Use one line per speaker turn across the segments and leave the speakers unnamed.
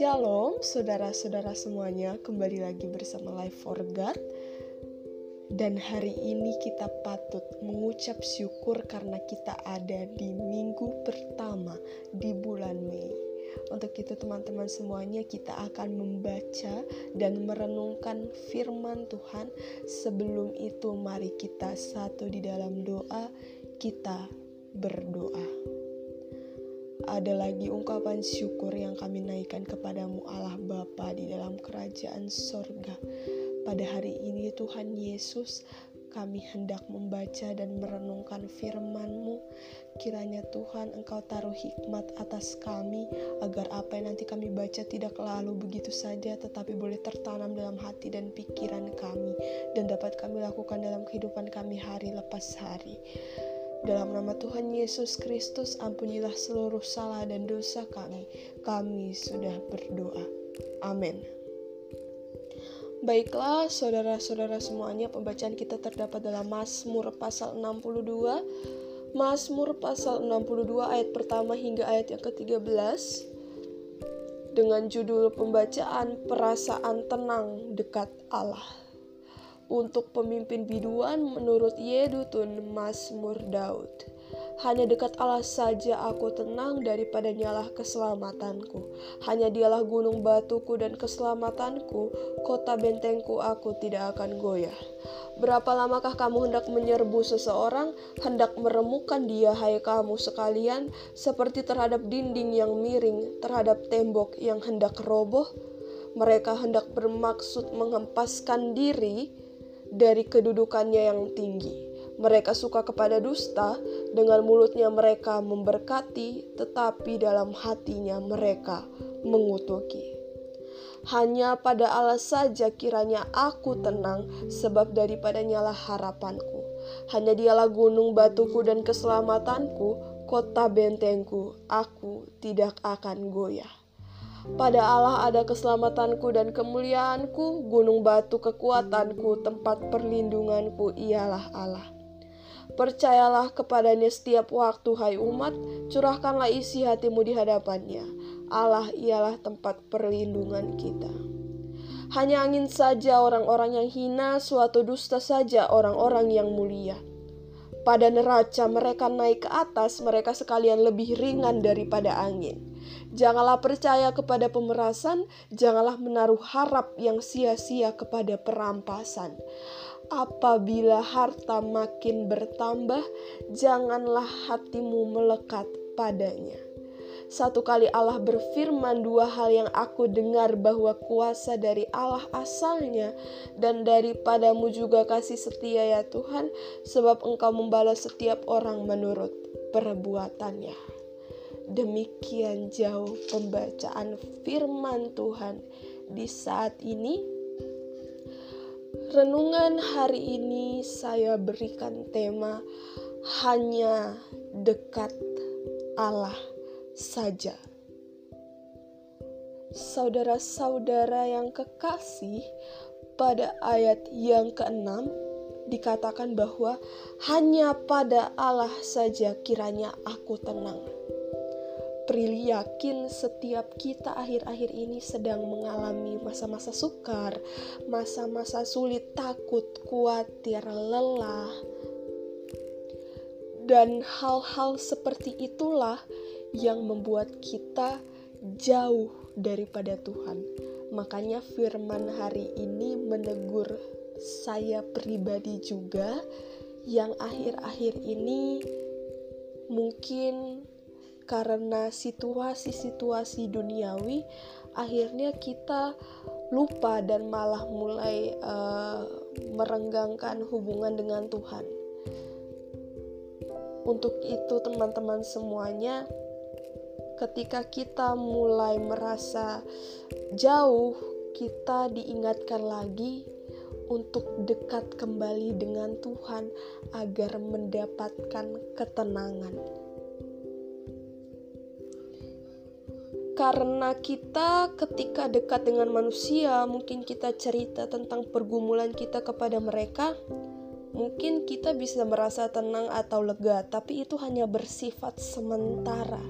Shalom, saudara-saudara semuanya, kembali lagi bersama Life for God. Dan hari ini kita patut mengucap syukur karena kita ada di minggu pertama di bulan Mei. Untuk itu teman-teman semuanya kita akan membaca dan merenungkan firman Tuhan. Sebelum itu mari kita satu di dalam doa, kita berdoa ada lagi ungkapan syukur yang kami naikkan kepadamu Allah Bapa di dalam kerajaan sorga. Pada hari ini Tuhan Yesus, kami hendak membaca dan merenungkan firman-Mu. Kiranya Tuhan Engkau taruh hikmat atas kami, agar apa yang nanti kami baca tidak lalu begitu saja, tetapi boleh tertanam dalam hati dan pikiran kami, dan dapat kami lakukan dalam kehidupan kami hari lepas hari. Dalam nama Tuhan Yesus Kristus, ampunilah seluruh salah dan dosa kami. Kami sudah berdoa. Amin. Baiklah, saudara-saudara semuanya, pembacaan kita terdapat dalam Mazmur pasal 62. Mazmur pasal 62 ayat pertama hingga ayat yang ke-13 dengan judul pembacaan perasaan tenang dekat Allah untuk pemimpin biduan menurut Yedutun Mazmur Daud. Hanya dekat Allah saja aku tenang daripada nyalah keselamatanku. Hanya dialah gunung batuku dan keselamatanku, kota bentengku aku tidak akan goyah. Berapa lamakah kamu hendak menyerbu seseorang, hendak meremukan dia, hai kamu sekalian, seperti terhadap dinding yang miring, terhadap tembok yang hendak roboh? Mereka hendak bermaksud menghempaskan diri, dari kedudukannya yang tinggi. Mereka suka kepada dusta, dengan mulutnya mereka memberkati, tetapi dalam hatinya mereka mengutuki. Hanya pada Allah saja kiranya aku tenang, sebab daripada nyala harapanku. Hanya dialah gunung batuku dan keselamatanku, kota bentengku, aku tidak akan goyah. Pada Allah ada keselamatanku dan kemuliaanku, gunung batu kekuatanku, tempat perlindunganku ialah Allah. Percayalah kepadanya setiap waktu, hai umat, curahkanlah isi hatimu di hadapannya. Allah ialah tempat perlindungan kita. Hanya angin saja orang-orang yang hina, suatu dusta saja orang-orang yang mulia. Pada neraca mereka naik ke atas, mereka sekalian lebih ringan daripada angin. Janganlah percaya kepada pemerasan, janganlah menaruh harap yang sia-sia kepada perampasan. Apabila harta makin bertambah, janganlah hatimu melekat padanya. Satu kali Allah berfirman dua hal yang aku dengar bahwa kuasa dari Allah asalnya dan daripadamu juga kasih setia ya Tuhan sebab engkau membalas setiap orang menurut perbuatannya. Demikian jauh pembacaan firman Tuhan di saat ini. Renungan hari ini saya berikan tema hanya dekat Allah saja. Saudara-saudara yang kekasih, pada ayat yang keenam dikatakan bahwa hanya pada Allah saja kiranya aku tenang. Prilly yakin setiap kita akhir-akhir ini sedang mengalami masa-masa sukar, masa-masa sulit, takut, khawatir, lelah. Dan hal-hal seperti itulah yang membuat kita jauh daripada Tuhan. Makanya firman hari ini menegur saya pribadi juga yang akhir-akhir ini mungkin karena situasi-situasi duniawi akhirnya kita lupa dan malah mulai uh, merenggangkan hubungan dengan Tuhan. Untuk itu teman-teman semuanya ketika kita mulai merasa jauh, kita diingatkan lagi untuk dekat kembali dengan Tuhan agar mendapatkan ketenangan. Karena kita ketika dekat dengan manusia, mungkin kita cerita tentang pergumulan kita kepada mereka, Mungkin kita bisa merasa tenang atau lega, tapi itu hanya bersifat sementara.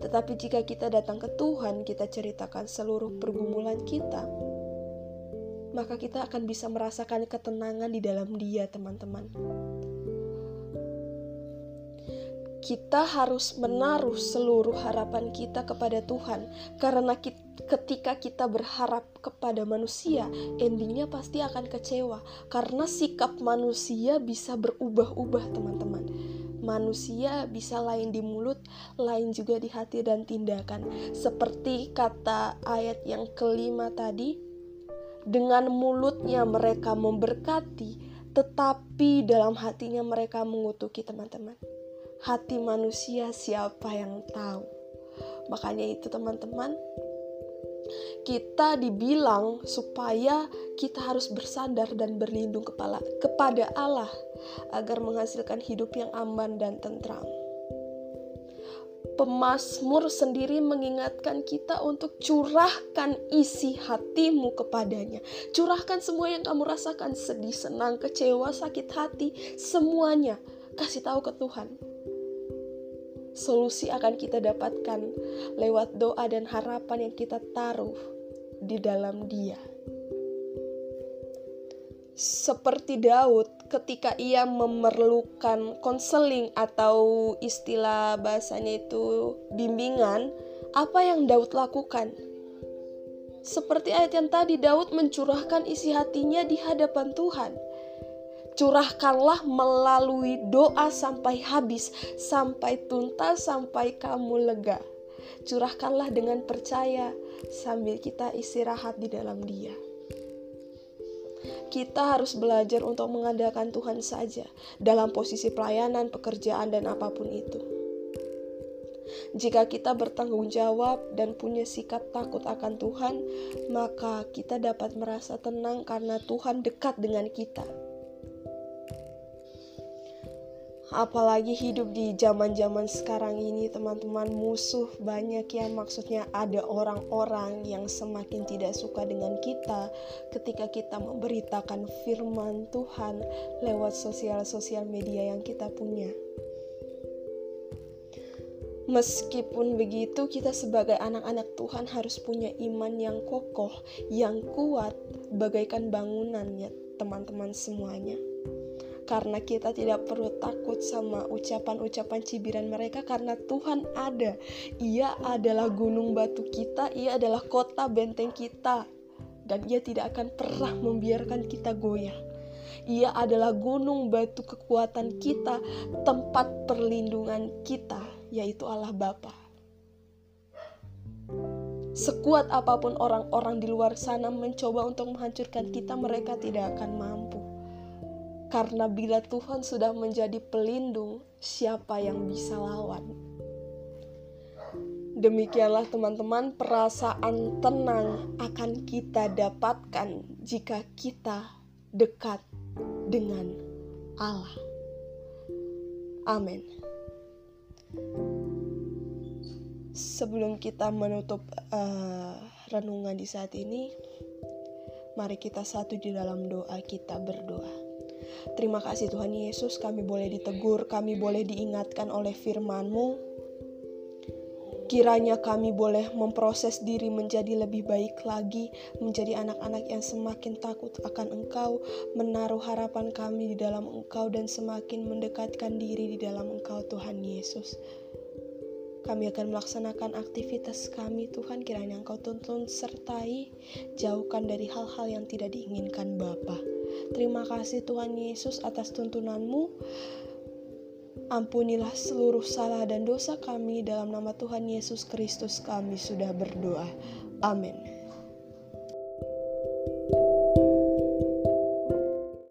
Tetapi jika kita datang ke Tuhan, kita ceritakan seluruh pergumulan kita, maka kita akan bisa merasakan ketenangan di dalam Dia, teman-teman. Kita harus menaruh seluruh harapan kita kepada Tuhan, karena kita ketika kita berharap kepada manusia, endingnya pasti akan kecewa karena sikap manusia bisa berubah-ubah, teman-teman. Manusia bisa lain di mulut, lain juga di hati dan tindakan. Seperti kata ayat yang kelima tadi, dengan mulutnya mereka memberkati, tetapi dalam hatinya mereka mengutuki teman-teman. Hati manusia siapa yang tahu? Makanya itu teman-teman, kita dibilang supaya kita harus bersandar dan berlindung kepala kepada Allah agar menghasilkan hidup yang aman dan tentram. Pemasmur sendiri mengingatkan kita untuk curahkan isi hatimu kepadanya. Curahkan semua yang kamu rasakan, sedih, senang, kecewa, sakit hati, semuanya kasih tahu ke Tuhan solusi akan kita dapatkan lewat doa dan harapan yang kita taruh di dalam Dia. Seperti Daud, ketika ia memerlukan konseling atau istilah bahasanya itu bimbingan, apa yang Daud lakukan? Seperti ayat yang tadi, Daud mencurahkan isi hatinya di hadapan Tuhan curahkanlah melalui doa sampai habis, sampai tuntas, sampai kamu lega. Curahkanlah dengan percaya sambil kita istirahat di dalam Dia. Kita harus belajar untuk mengandalkan Tuhan saja dalam posisi pelayanan, pekerjaan, dan apa pun itu. Jika kita bertanggung jawab dan punya sikap takut akan Tuhan, maka kita dapat merasa tenang karena Tuhan dekat dengan kita apalagi hidup di zaman-zaman sekarang ini teman-teman musuh banyak ya. Maksudnya ada orang-orang yang semakin tidak suka dengan kita ketika kita memberitakan firman Tuhan lewat sosial-sosial media yang kita punya. Meskipun begitu, kita sebagai anak-anak Tuhan harus punya iman yang kokoh, yang kuat, bagaikan bangunannya, teman-teman semuanya karena kita tidak perlu takut sama ucapan-ucapan cibiran mereka karena Tuhan ada. Ia adalah gunung batu kita, ia adalah kota benteng kita dan ia tidak akan pernah membiarkan kita goyah. Ia adalah gunung batu kekuatan kita, tempat perlindungan kita, yaitu Allah Bapa. Sekuat apa pun orang-orang di luar sana mencoba untuk menghancurkan kita, mereka tidak akan mampu. Karena bila Tuhan sudah menjadi pelindung, siapa yang bisa lawan? Demikianlah teman-teman, perasaan tenang akan kita dapatkan jika kita dekat dengan Allah. Amin. Sebelum kita menutup uh, renungan di saat ini, mari kita satu di dalam doa kita berdoa. Terima kasih Tuhan Yesus, kami boleh ditegur, kami boleh diingatkan oleh firman-Mu. Kiranya kami boleh memproses diri menjadi lebih baik lagi, menjadi anak-anak yang semakin takut akan Engkau, menaruh harapan kami di dalam Engkau, dan semakin mendekatkan diri di dalam Engkau, Tuhan Yesus. Kami akan melaksanakan aktivitas kami, Tuhan, kiranya Engkau tuntun sertai, jauhkan dari hal-hal yang tidak diinginkan Bapa. Terima kasih Tuhan Yesus atas tuntunanmu. Ampunilah seluruh salah dan dosa kami dalam nama Tuhan Yesus Kristus kami sudah berdoa. Amin.